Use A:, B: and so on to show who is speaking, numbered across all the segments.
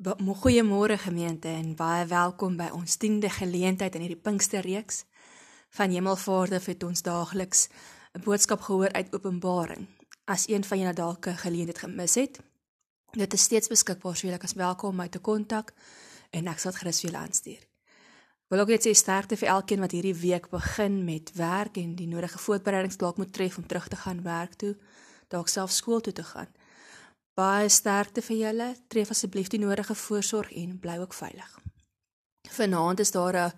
A: Goeiemôre gemeente en baie welkom by ons 10de geleentheid in hierdie Pinksterreeks. Van Hemelvader het ons daagliks 'n boodskap gehoor uit Openbaring. As een van julle dalk 'n geleentheid gemis het, dit is steeds beskikbaar, so julle kan welkom om my te kontak en ek sal dit gerus vir julle aanstuur. Wil ook net sê sterkte vir elkeen wat hierdie week begin met werk en die nodige voorbereidings dalk moet tref om terug te gaan werk toe, dalk self skool toe te gaan. Baie sterkte vir julle. Tref asseblief die nodige voorsorg en bly ook veilig. Vanaand is daar 'n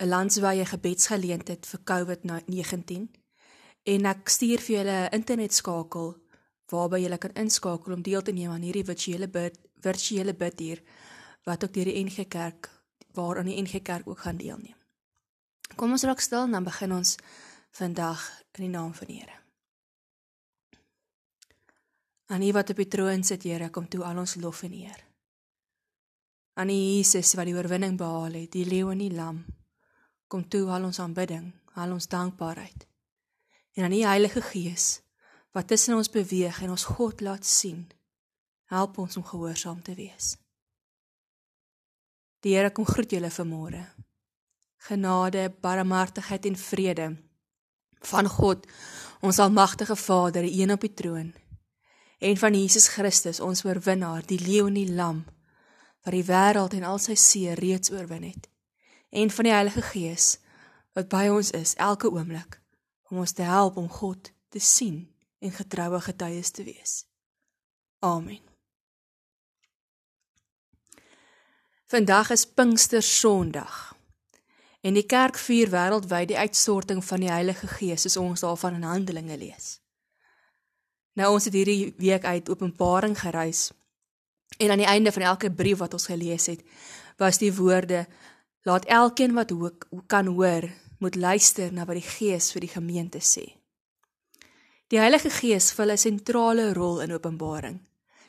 A: 'n landswye gebedsgeleentheid vir COVID-19 en ek stuur vir julle 'n internetskakel waarby julle kan inskakel om deel te neem aan hierdie virtuele bid virtuele bid hier wat ook deur die NG Kerk waaraan die NG Kerk ook gaan deelneem. Kom ons raak stil en dan begin ons vandag in die naam van die Here. Aan U wat op die troon sit, Here, kom toe al ons lof en eer. Aan U Jesus wat die oorwinning behaal het, die leeu en die lam, kom toe al ons aanbidding, al ons dankbaarheid. En aan U Heilige Gees wat tussen ons beweeg en ons God laat sien, help ons om gehoorsaam te wees. Die Here kom groet julle vanmôre. Genade, barmhartigheid en vrede van God, ons almagtige Vader, die een op die troon en van Jesus Christus, ons oorwinnaar, die leeu en die lam wat die wêreld en al sy see reeds oorwin het. En van die Heilige Gees wat by ons is elke oomblik om ons te help om God te sien en getroue getuies te wees. Amen. Vandag is Pinkster Sondag. En die kerk vier wêreldwyd die uitstorting van die Heilige Gees, soos ons daarvan in Handelinge lees. Nou ons het hierdie week uit Openbaring gereis. En aan die einde van elke brief wat ons gelees het, was die woorde: Laat elkeen wat ook kan hoor, moet luister na wat die Gees vir die gemeente sê. Die Heilige Gees vul 'n sentrale rol in Openbaring.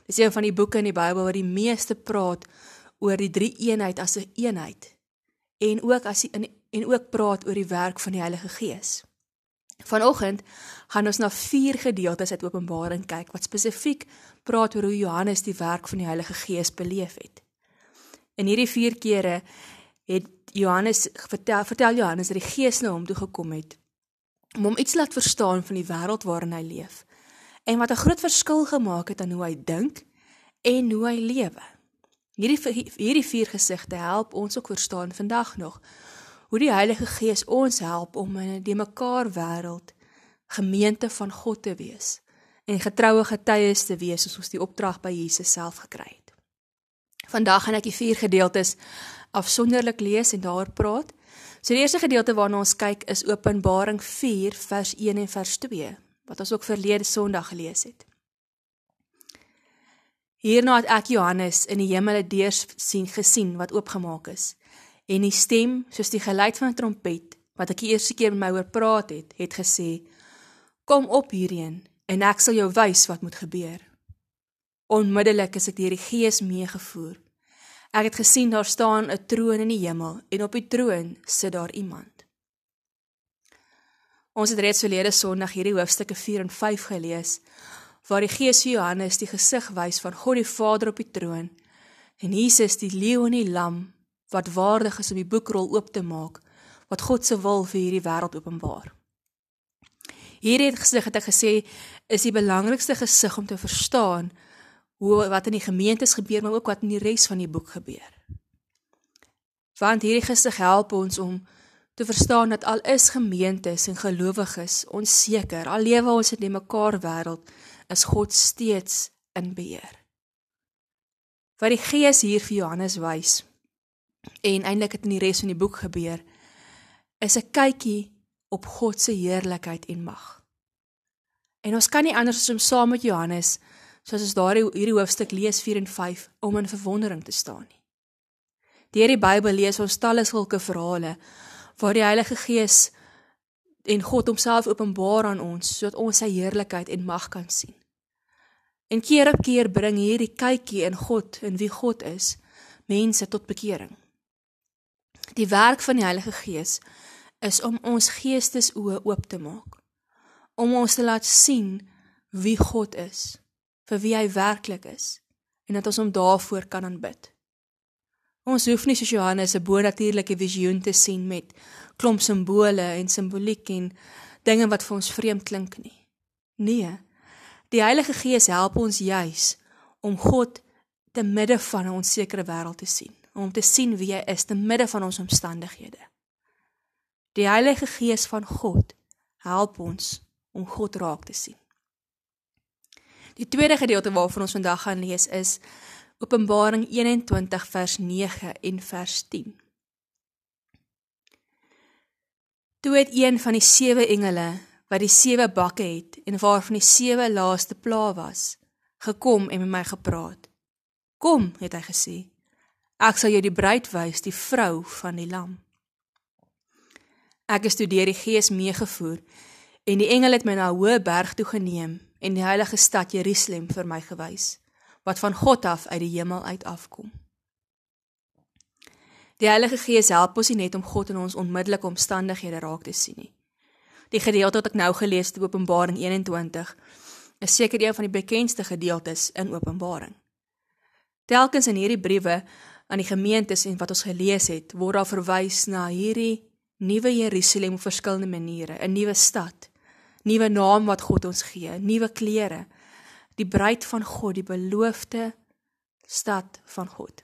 A: Dis een van die boeke in die Bybel wat die meeste praat oor die drie eenheid as 'n een eenheid en ook as die, en ook praat oor die werk van die Heilige Gees. Vanoggend gaan ons na vier gedeeltes uit Openbaring kyk wat spesifiek praat oor hoe Johannes die werk van die Heilige Gees beleef het. In hierdie vier kere het Johannes vertel vertel Johannes dat die Gees na hom toe gekom het om hom iets laat verstaan van die wêreld waarin hy leef en wat 'n groot verskil gemaak het aan hoe hy dink en hoe hy lewe. Hierdie hierdie vier gesigte help ons ook verstaan vandag nog hoe die Heilige Gees ons help om in 'n die mekaar wêreld gemeente van God te wees en getroue getuies te wees soos ons die opdrag by Jesus self gekry het. Vandag gaan ek die vier gedeeltes afsonderlik lees en daaroor praat. So die eerste gedeelte waarna ons kyk is Openbaring 4 vers 1 en vers 2 wat ons ook verlede Sondag gelees het. Hierna het ek Johannes in die hemel 'n deur sien gesien wat oopgemaak is en die stem soos die geluid van 'n trompet wat ek die eerste keer met my oor praat het, het gesê: "Kom op hierheen en ek sal jou wys wat moet gebeur." Onmiddellik is ek deur die Gees meegevoer. Ek het gesien daar staan 'n troon in die hemel en op die troon sit daar iemand. Ons het reeds verlede Sondag hierdie hoofstukke 4 en 5 gelees waar die Gees vir Johannes die gesig wys van God die Vader op die troon en Jesus die leeu en die lam wat waardig is om die boekrol oop te maak wat God se wil vir hierdie wêreld openbaar. Hierdie het gesig het ek gesê is die belangrikste gesig om te verstaan hoe wat in die gemeentes gebeur maar ook wat in die res van die boek gebeur. Want hierdie gesig help ons om te verstaan dat al is gemeentes en gelowiges onseker, al lewe ons in 'n mekaar wêreld, is God steeds in beheer. Wat die Gees hier vir Johannes wys, en eintlik het in die res van die boek gebeur is 'n kykie op God se heerlikheid en mag. En ons kan nie anders as om saam met Johannes soos ons daardie hierdie hoofstuk lees 4 en 5 om in verwondering te staan nie. Deur die Bybel lees ons talle sulke verhale waar die Heilige Gees en God homself openbaar aan ons sodat ons sy heerlikheid en mag kan sien. En keer op keer bring hierdie kykie in God en wie God is mense tot bekering. Die werk van die Heilige Gees is om ons geestesoë oop te maak. Om ons te laat sien wie God is, vir wie hy werklik is en dat ons hom daarvoor kan aanbid. Ons hoef nie soos Johannes 'n bonatuurlike visioen te sien met klomp simbole en simboliek en dinge wat vir ons vreemd klink nie. Nee. Die Heilige Gees help ons juis om God te midde van 'n onsekere wêreld te sien, om te sien wie hy is te midde van ons omstandighede. Die Heilige Gees van God help ons om God raak te sien. Die tweede gedeelte waarvan ons vandag gaan lees is Openbaring 21 vers 9 en vers 10. Toe het een van die sewe engele wat die sewe bakke het en waarvan die sewe laaste pla was, gekom en met my gepraat. Kom, het hy gesê. Ek sal jou die bruid wys, die vrou van die lam. Ek is toe deur die Gees meegevoer en die engel het my na 'n hoë berg toe geneem en die heilige stad Jerusalem vir my gewys wat van God af uit die hemel uit afkom. Die Heilige Gees help ons nie net om God in ons onmiddellike omstandighede raak te sien nie. Die gedeelte wat ek nou gelees het, Openbaring 21, is seker een van die bekendste gedeeltes in Openbaring. Telkens in hierdie briewe aan die gemeentes en wat ons gelees het, word daar verwys na hierdie nuwe Jerusalem op verskillende maniere, 'n nuwe stad, nuwe naam wat God ons gee, nuwe klere, die bruid van God, die beloofde stad van God.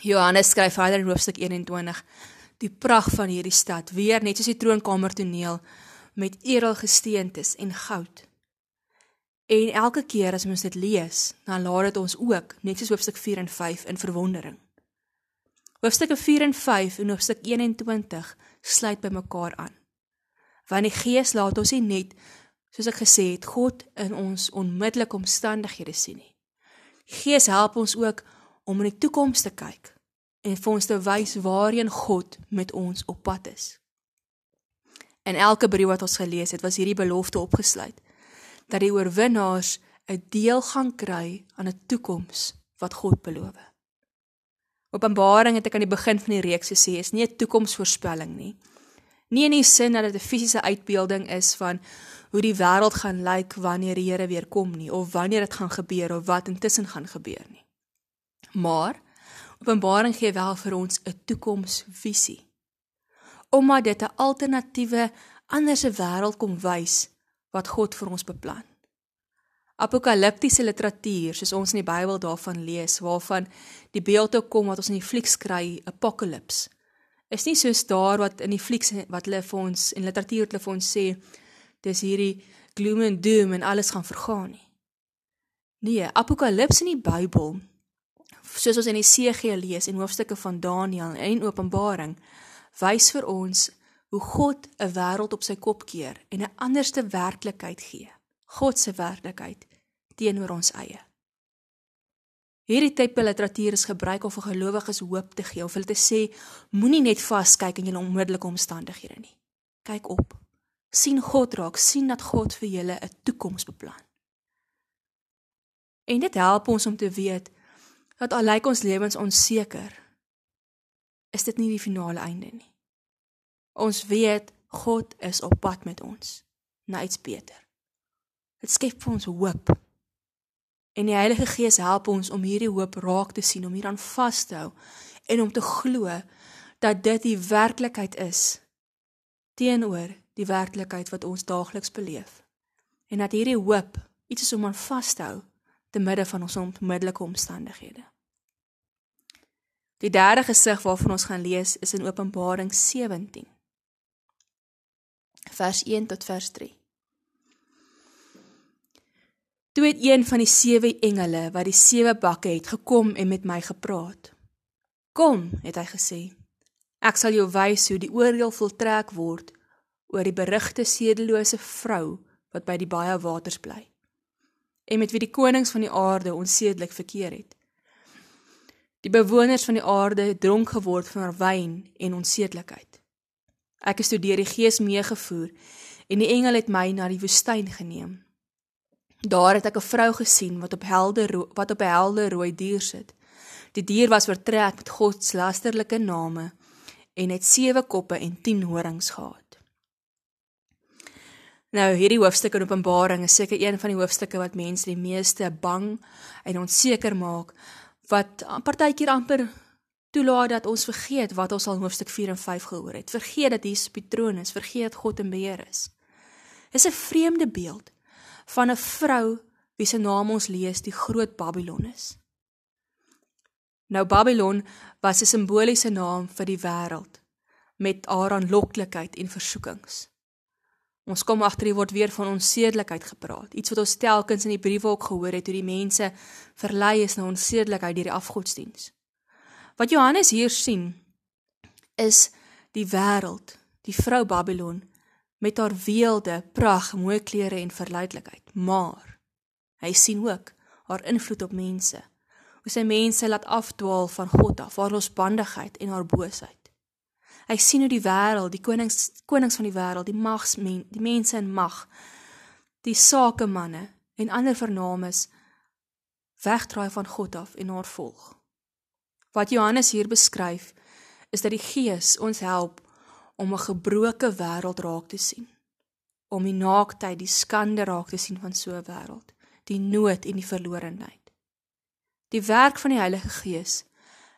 A: Johannes skryf verder in hoofstuk 21 die pragt van hierdie stad, weer net soos die troonkamer toneel met edelgesteentes en goud. En elke keer as ons dit lees, dan laat dit ons ook, net soos hoofstuk 4 en 5 in verwondering. Hoofstukke 4 en 5 en hoofstuk 21 sluit by mekaar aan. Want die Gees laat ons nie net soos ek gesê het, God in ons onmiddellike omstandighede sien nie. Gees help ons ook om in die toekoms te kyk en vir ons te wys waarheen God met ons op pad is. In elke brief wat ons gelees het, was hierdie belofte opgesluit dat die oorwinnaars 'n deel gaan kry aan 'n toekoms wat God beloof. Openbaring het ek aan die begin van die reeks gesê is nie 'n toekomsvoorspelling nie. Nie in die sin dat dit 'n fisiese uitbeelding is van hoe die wêreld gaan lyk wanneer die Here weer kom nie of wanneer dit gaan gebeur of wat intussen gaan gebeur nie. Maar Openbaring gee wel vir ons 'n toekomsvisie. Omdat dit 'n alternatiewe anderse wêreld kom wys wat God vir ons beplan. Apokaliptiese literatuur, soos ons in die Bybel daarvan lees, waarvan die beelde kom wat ons in die flieks kry, Apocalypse, is nie soos daar wat in die flieks wat hulle vir ons in literatuur hulle vir ons sê dis hierdie gloom and doom en alles gaan vergaan nie. Nee, Apokalypse in die Bybel, soos ons in Jesegiel lees en hoofstukke van Daniël en Openbaring, wys vir ons hoe God 'n wêreld op sy kop keer en 'n anderste werklikheid gee. God se werklikheid teenoor ons eie. Hierdie tipe literatuur is gebruik om vir gelowiges hoop te gee of hulle te sê moenie net vaskyk in jou onmiddellike omstandighede nie. Kyk op sien God raak, sien dat God vir julle 'n toekoms beplan. En dit help ons om te weet dat al lyk ons lewens onseker, is dit nie die finale einde nie. Ons weet God is op pad met ons na iets beter. Dit skep vir ons hoop. En die Heilige Gees help ons om hierdie hoop raak te sien, om hieraan vas te hou en om te glo dat dit die werklikheid is teenoor die werklikheid wat ons daagliks beleef. En dat hierdie hoop iets is om aan vas te hou te midde van ons onmiddellike omstandighede. Die derde gesig waarvan ons gaan lees is in Openbaring 17. Vers 1 tot vers 3. Toe het een van die sewe engele wat die sewe bakke het gekom en met my gepraat. Kom, het hy gesê. Ek sal jou wys hoe die oordeel voltrek word oor die berigte sedelose vrou wat by die baie waters bly en met wie die konings van die aarde onsedelik verkeer het. Die bewoners van die aarde het dronk geword van wyn en onsedelikheid. Ek is toe deur die Gees meegevoer en die engel het my na die woestyn geneem. Daar het ek 'n vrou gesien wat op helder wat op 'n helder rooi dier sit. Die dier was oortrek met God se lasterlike name en het sewe koppe en 10 horings gehad. Nou hierdie hoofstuk in Openbaring is seker een van die hoofstukke wat mense die meeste bang en onseker maak wat partykeer amper toelaat dat ons vergeet wat ons al hoofstuk 4 en 5 gehoor het. Vergeet dat Jesus die troon is, vergeet dat God in beheer is. Dis 'n vreemde beeld van 'n vrou wie se naam ons lees die groot Babylon is. Nou Babylon was 'n simboliese naam vir die wêreld met haar aanloklikheid en versoekings. Ons kom agter hier word weer van onsedelikheid gepraat, iets wat ons telkens in die briewe ook gehoor het hoe die mense verlei is na onsedelikheid deur die afgodsdiens. Wat Johannes hier sien is die wêreld, die vrou Babylon met haar weelde, pragt, mooi klere en verleidelikheid. Maar hy sien ook haar invloed op mense. Hoe sy mense laat afdwaal van God af, haar losbandigheid en haar boosheid. Hy sien hoe die wêreld, die konings konings van die wêreld, die magsmen, die mense in mag, die sakemanne en ander vernames wegdraai van God af en haar volg. Wat Johannes hier beskryf, is dat die Gees ons help om 'n gebroke wêreld raak te sien. Om die naaktheid, die skande raak te sien van so 'n wêreld, die nood en die verlorenheid. Die werk van die Heilige Gees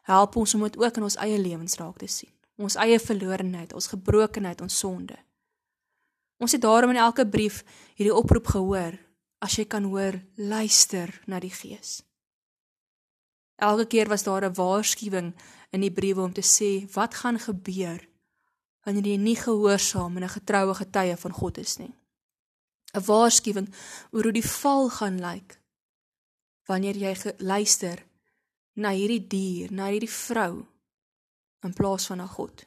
A: help ons om dit ook in ons eie lewens raak te sien. Ons eie verlorenheid, ons gebrokenheid, ons sonde. Ons het daarom in elke brief hierdie oproep gehoor. As jy kan hoor, luister na die Gees. Elke keer was daar 'n waarskuwing in die briewe om te sê wat gaan gebeur wanneer jy nie gehoorsaam en 'n getroue getuie van God is nie. 'n Waarskuwing oor hoe die val gaan lyk wanneer jy luister na hierdie dier, na hierdie vrou in plaas van na God.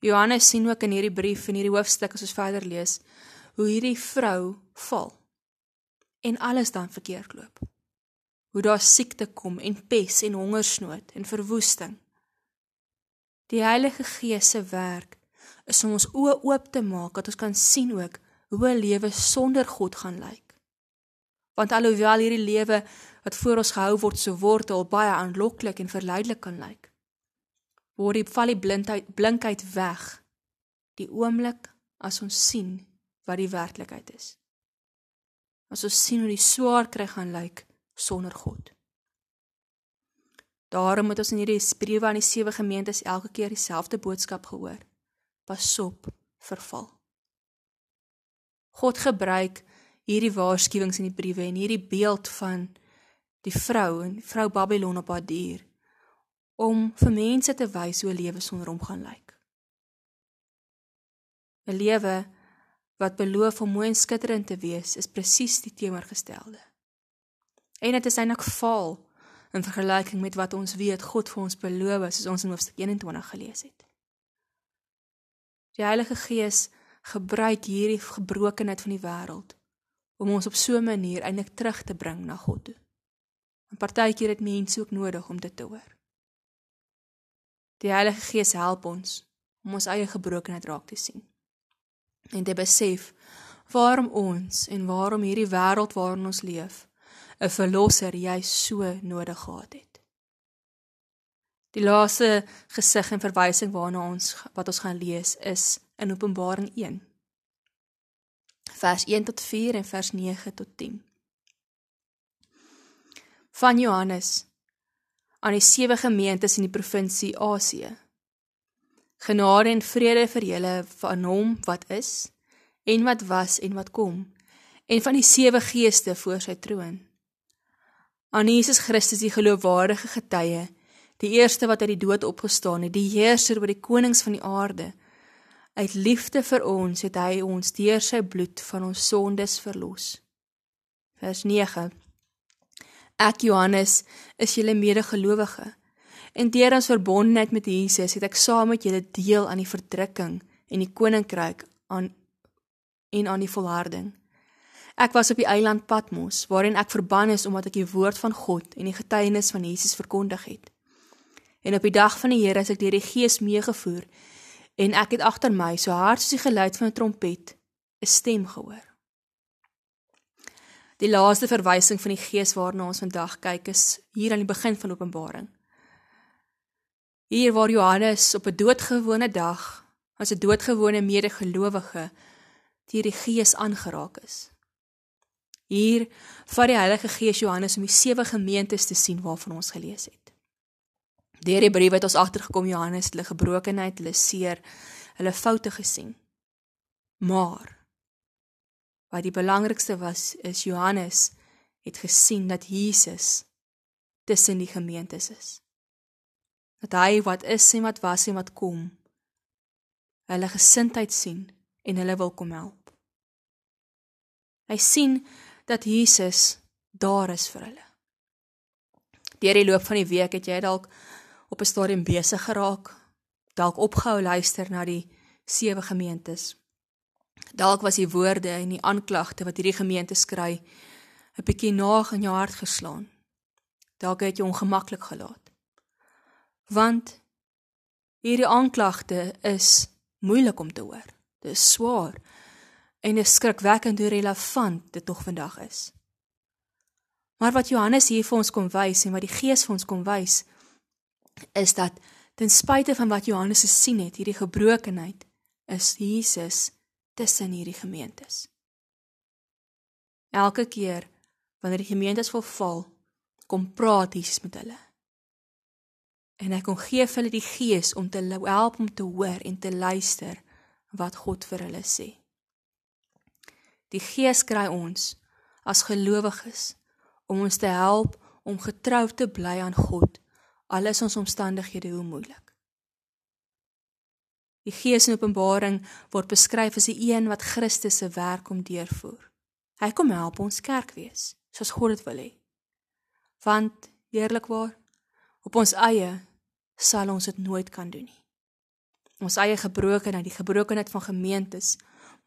A: Johannes sien ook in hierdie brief en hierdie hoofstuk as ons verder lees hoe hierdie vrou val en alles dan verkeerd loop hoe daar siekte kom en pes en hongersnood en verwoesting. Die Heilige Gees se werk is om ons oë oop te maak dat ons kan sien ook hoe 'n lewe sonder God gaan lyk. Want alhoewel hierdie lewe wat voor ons gehou word so wortel baie aanloklik en verleidelik kan lyk, word die val die blindheid blinkheid weg die oomblik as ons sien wat die werklikheid is. As ons sien hoe die swaar kry gaan lyk sonder God. Daarom moet ons in hierdie briewe aan die sewe gemeentes elke keer dieselfde boodskap gehoor. Pasop vir val. God gebruik hierdie waarskuwings in die briewe en hierdie beeld van die vrou en vrou Babylon op haar dier om vir mense te wys hoe 'n lewe sonder hom gaan lyk. 'n Lewe wat beloof om mooi en skitterend te wees, is presies die teenoorgestelde. En dit is eintlik faal in vergelyking met wat ons weet God vir ons beloof het, soos ons in hoofstuk 21 gelees het. Die Heilige Gees gebruik hierdie gebrokenheid van die wêreld om ons op so 'n manier eintlik terug te bring na God toe. En partykeer het mense ook nodig om dit te hoor. Die Heilige Gees help ons om ons eie gebrokenheid raak te sien en te besef waarom ons en waarom hierdie wêreld waarin ons leef 'n verlosser jy so nodig gehad het. Die laaste gesig en verwysing waarna ons wat ons gaan lees is in Openbaring 1. Vers 1 tot 4 en vers 9 tot 10. Van Johannes aan die sewe gemeentes in die provinsie Asië. Genade en vrede vir julle van hom wat is en wat was en wat kom en van die sewe geeste voor sy troon aan Jesus Christus die geloofwaardige getuie, die eerste wat uit die dood opgestaan het, die heerser oor die konings van die aarde. Uit liefde vir ons het hy ons deur sy bloed van ons sondes verlos. Vers 9. Ek Johannes is julle medegelowige en deur ons verbondenheid met Jesus het ek saam met julle deel aan die verdrukking en die koninkryk aan en aan die volharding. Ek was op die eiland Patmos, waarin ek verban is omdat ek die woord van God en die getuienis van Jesus verkondig het. En op die dag van die Here is ek deur die Gees meegevoer en ek het agter my so hard soos die geluid van 'n trompet 'n stem gehoor. Die laaste verwysing van die Gees waarna ons vandag kyk is hier aan die begin van Openbaring. Hier waar Johannes op 'n doodgewone dag as 'n doodgewone medegelowige deur die Gees aangeraak is. Hier vat die Heilige Gees Johannes om die sewe gemeentes te sien waarvan ons gelees het. Deur die briewe het ons agtergekom Johannes het hulle gebrokenheid, hulle seer, hulle foute gesien. Maar wat die belangrikste was is Johannes het gesien dat Jesus tussen die gemeentes is. Dat hy wat is en wat was en wat kom, hulle gesindheid sien en hulle wil kom help. Hy sien dat Jesus daar is vir hulle. Deur die loop van die week het jy dalk op 'n stadium besig geraak, dalk opgehou luister na die sewe gemeentes. Dalk was die woorde en die aanklagte wat hierdie gemeente skry 'n bietjie naag in jou hart geslaan. Dalk het jy ongemaklik gelaat. Want hierdie aanklagte is moeilik om te hoor. Dit is swaar en dit skrikwekkend hoe relevant dit tog vandag is. Maar wat Johannes hier vir ons kom wys en wat die Gees vir ons kom wys is dat ten spyte van wat Johannes gesien het, hierdie gebrokenheid is Jesus tussen hierdie gemeentes. Elke keer wanneer die gemeentes verval, kom praat Jesus met hulle. En hy kom gee vir hulle die gees om te help om te hoor en te luister wat God vir hulle sê. Die gees kry ons as gelowiges om ons te help om getrou te bly aan God al is ons omstandighede hoe moeilik. Die Gees in Openbaring word beskryf as die een wat Christus se werk om deurvoer. Hy kom help ons kerk wees, soos God dit wil hê. Want eerlikwaar, op ons eie sal ons dit nooit kan doen nie. Ons eie gebrokenheid, die gebrokenheid van gemeentes,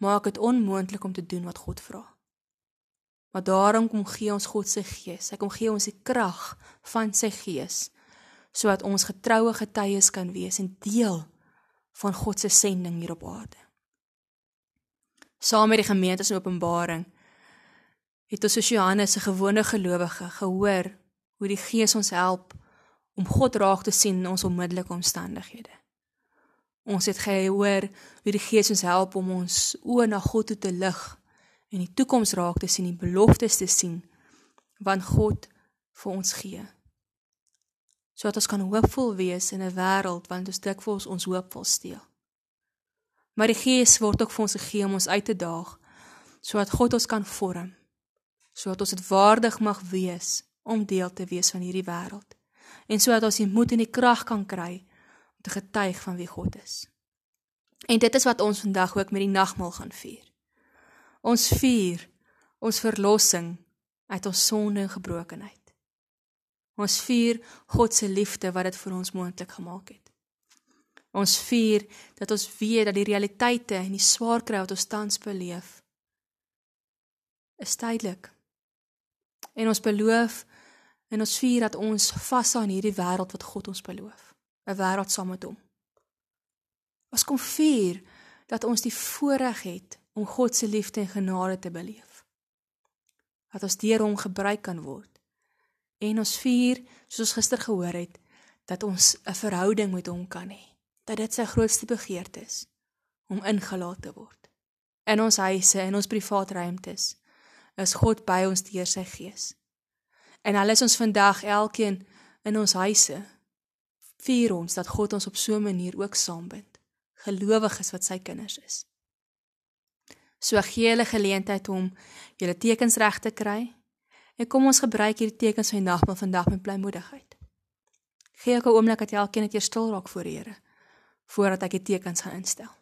A: maak dit onmoontlik om te doen wat God vra. Maar daarom kom gee ons God se Gees. Hy kom gee ons die krag van sy Gees sodat ons getroue getuies kan wees en deel van God se sending hier op aarde. Saam met die gemeente se openbaring het ons as Johannes se gewone gelowige gehoor hoe die Gees ons help om God raak te sien in ons onmiddellike omstandighede. Ons het gehoor hoe die Gees ons help om ons oë na God toe te lig en die toekoms raak te sien, die beloftes te sien wat God vir ons gee sodat ons kan hoopvol wees in 'n wêreld wat ons dikwels ons hoop wil steel. Maar die Gees word ook vir ons gegee om ons uit te daag sodat God ons kan vorm, sodat ons dit waardig mag wees om deel te wees van hierdie wêreld en sodat ons die moed en die krag kan kry om te getuig van wie God is. En dit is wat ons vandag ook met die nagmaal gaan vier. Ons vier ons verlossing uit ons sonde en gebrokenheid. Ons vier God se liefde wat dit vir ons moontlik gemaak het. Ons vier dat ons weet dat die realiteite en die swaar kry wat ons tans beleef is tydelik. En ons beloof en ons vier dat ons vashou aan hierdie wêreld wat God ons beloof, 'n wêreld saam met hom. Ons kom vier dat ons die voorreg het om God se liefde en genade te beleef. Dat ons deur hom gebruik kan word En ons vier, soos ons gister gehoor het, dat ons 'n verhouding met hom kan hê. Dat dit sy grootste begeerte is om ingelaat te word. In ons huise en ons privaat ruimtes is God by ons deur sy gees. En al is ons vandag elkeen in ons huise, vier ons dat God ons op so 'n manier ook saambind. Gelowiges wat sy kinders is. So gee hulle geleentheid om julle tekens reg te kry En kom ons gebruik hierdie tekens van die nagmaal vandag met blymoedigheid. Gee ek 'n oomblik dat jy elkeen net eers stil raak voor die Here voordat ek die tekens gaan instel.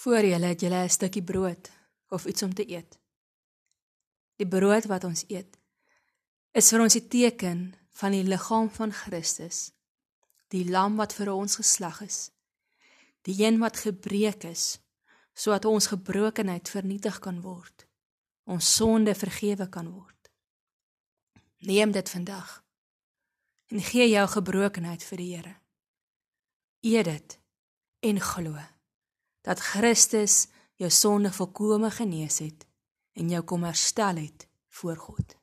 A: Voor julle het julle 'n stukkie brood of iets om te eet. Die brood wat ons eet is vir ons die teken van die liggaam van Christus, die lam wat vir ons geslag is, die een wat gebreek is sodat ons gebrokenheid vernietig kan word, ons sonde vergewe kan word. Neem dit vandag en gee jou gebrokenheid vir die Here. Eet dit en glo dat Christus jou sonde volkome genees het en jou kom herstel het voor God.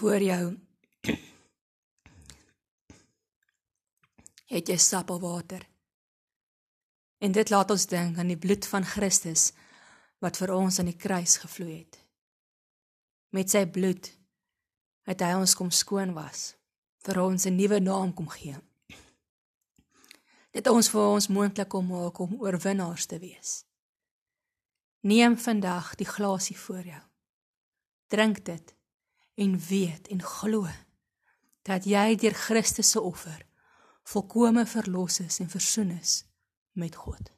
A: Voor jou het jy sappelwater. En dit laat ons dink aan die bloed van Christus wat vir ons aan die kruis gevloei het. Met sy bloed het hy ons kom skoon was, vir ons 'n nuwe naam kom gee. Dit ons vir ons moontlik kom maak om oorwinnaars te wees. Neem vandag die glasie voor jou. Drink dit en weet en glo dat jy deur Christus se offer volkome verlos is en versoen is met God.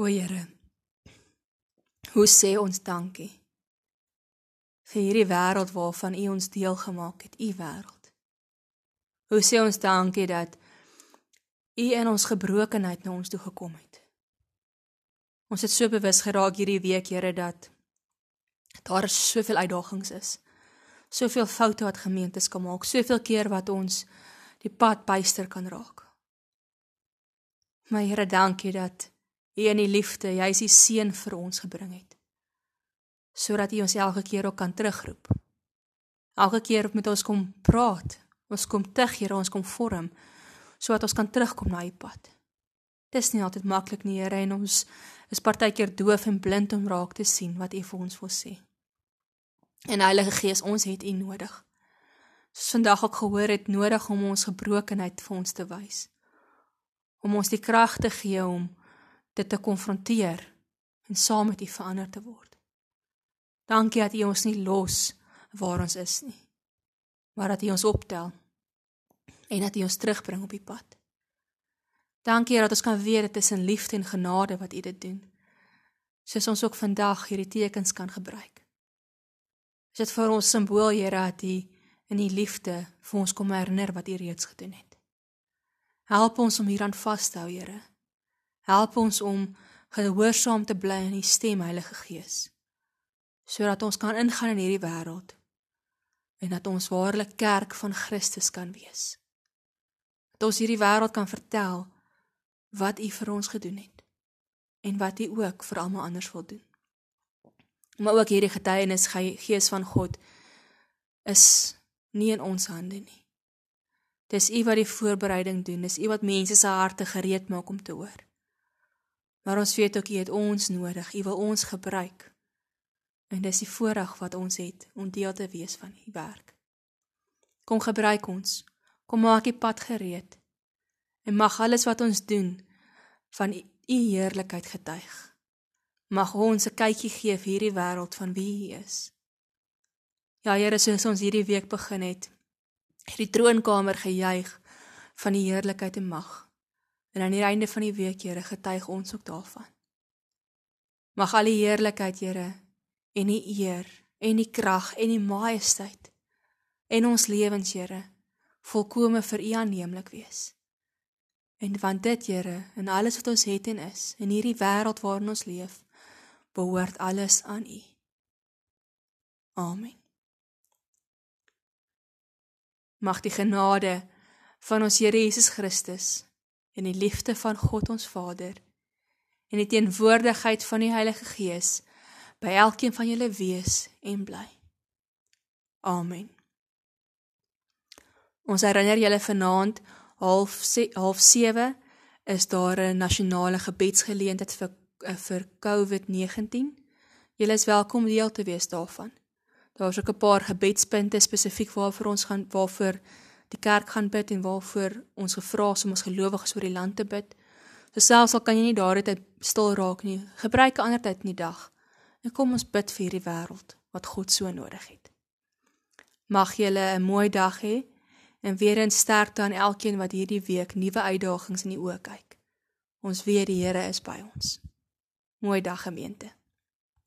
A: O Here, hoe sê ons dankie vir hierdie wêreld waarvan U ons deel gemaak het, U wêreld. Hoe sê ons dankie dat U in ons gebrokenheid na ons toe gekom het. Ons het so bewus geraak hierdie week, Here, dat daar soveel uitdagings is. Soveel foute wat gemeentes kan maak, soveel keer wat ons die pad byster kan raak. Maar Here, dankie dat U in die liefde, jy is die seën vir ons gebring het. Sodat U ons elke keer ook kan terugroep. Elke keer met ons kom praat, ons kom terug, Here, ons kom vorm sodat ons kan terugkom na U pad. Dis nie altyd maklik nie, Here, en ons is partykeer doof en blind om raak te sien wat U vir ons wil sê. En Heilige Gees, ons het U nodig. Soos vandag ook gehoor het, nodig om ons gebrokenheid vir ons te wys. Om ons die krag te gee om dit te konfronteer en saam met U verander te word. Dankie dat U ons nie los waar ons is nie, maar dat U ons optel en dat U ons terugbring op die pad. Dankie dat ons kan weet dit is in liefde en genade wat U dit doen. Soos ons ook vandag hierdie tekens kan gebruik. Is dit vir ons simbool, Here, dat U in U liefde vir ons kom herinner wat U reeds gedoen het. Help ons om hieraan vas te hou, Here. Help ons om gehoorsaam te bly aan U stem, Heilige Gees, sodat ons kan ingaan in hierdie wêreld en dat ons waarlik kerk van Christus kan wees. Dat ons hierdie wêreld kan vertel wat U vir ons gedoen het en wat U ook vir almal anders wil doen. Maar ook hierdie getuienis Gees van God is nie in ons hande nie. Dis U wat die voorbereiding doen, dis U wat mense se harte gereed maak om te hoor. Maar ons weet ook U het ons nodig. U wil ons gebruik. En dis die voorreg wat ons het om deel te wees van U werk. Kom gebruik ons. Kom maak die pad gereed. En mag alles wat ons doen van U heerlikheid getuig. Mag ons 'n kykie gee vir hierdie wêreld van wie U is. Ja Here, soos ons hierdie week begin het, het die troonkamer gejuig van die heerlikheid en mag. En aan die einde van die week, Here, getuig ons ook daarvan. Mag al die heerlikheid, Here, en die eer en die krag en die majesteit in ons lewens, Here, volkome vir U aanneemlik wees. En want dit, Here, en alles wat ons het en is, in hierdie wêreld waarin ons leef, behoort alles aan U. Amen. Mag die genade van ons Here Jesus Christus en die liefde van God ons Vader en die teenwoordigheid van die Heilige Gees by elkeen van julle wees en bly. Amen. Ons herinner julle vanaand half half 7 is daar 'n nasionale gebedsgeleentheid vir eh, vir COVID-19. Julle is welkom deel te wees daarvan. Daar's ook 'n paar gebedspunte spesifiek waarvoor ons gaan waarvoor die kerk gaan bid en waarvoor ons gevra is om ons gelowiges oor die land te bid. So selfs al kan jy nie daardie tyd stil raak nie, gebruik 'n ander tyd in die dag. En kom ons bid vir hierdie wêreld wat God so nodig het. Mag julle 'n mooi dag hê En weer in sterkte aan elkeen wat hierdie week nuwe uitdagings in die oë kyk. Ons weet die Here is by ons. Mooi dag gemeente.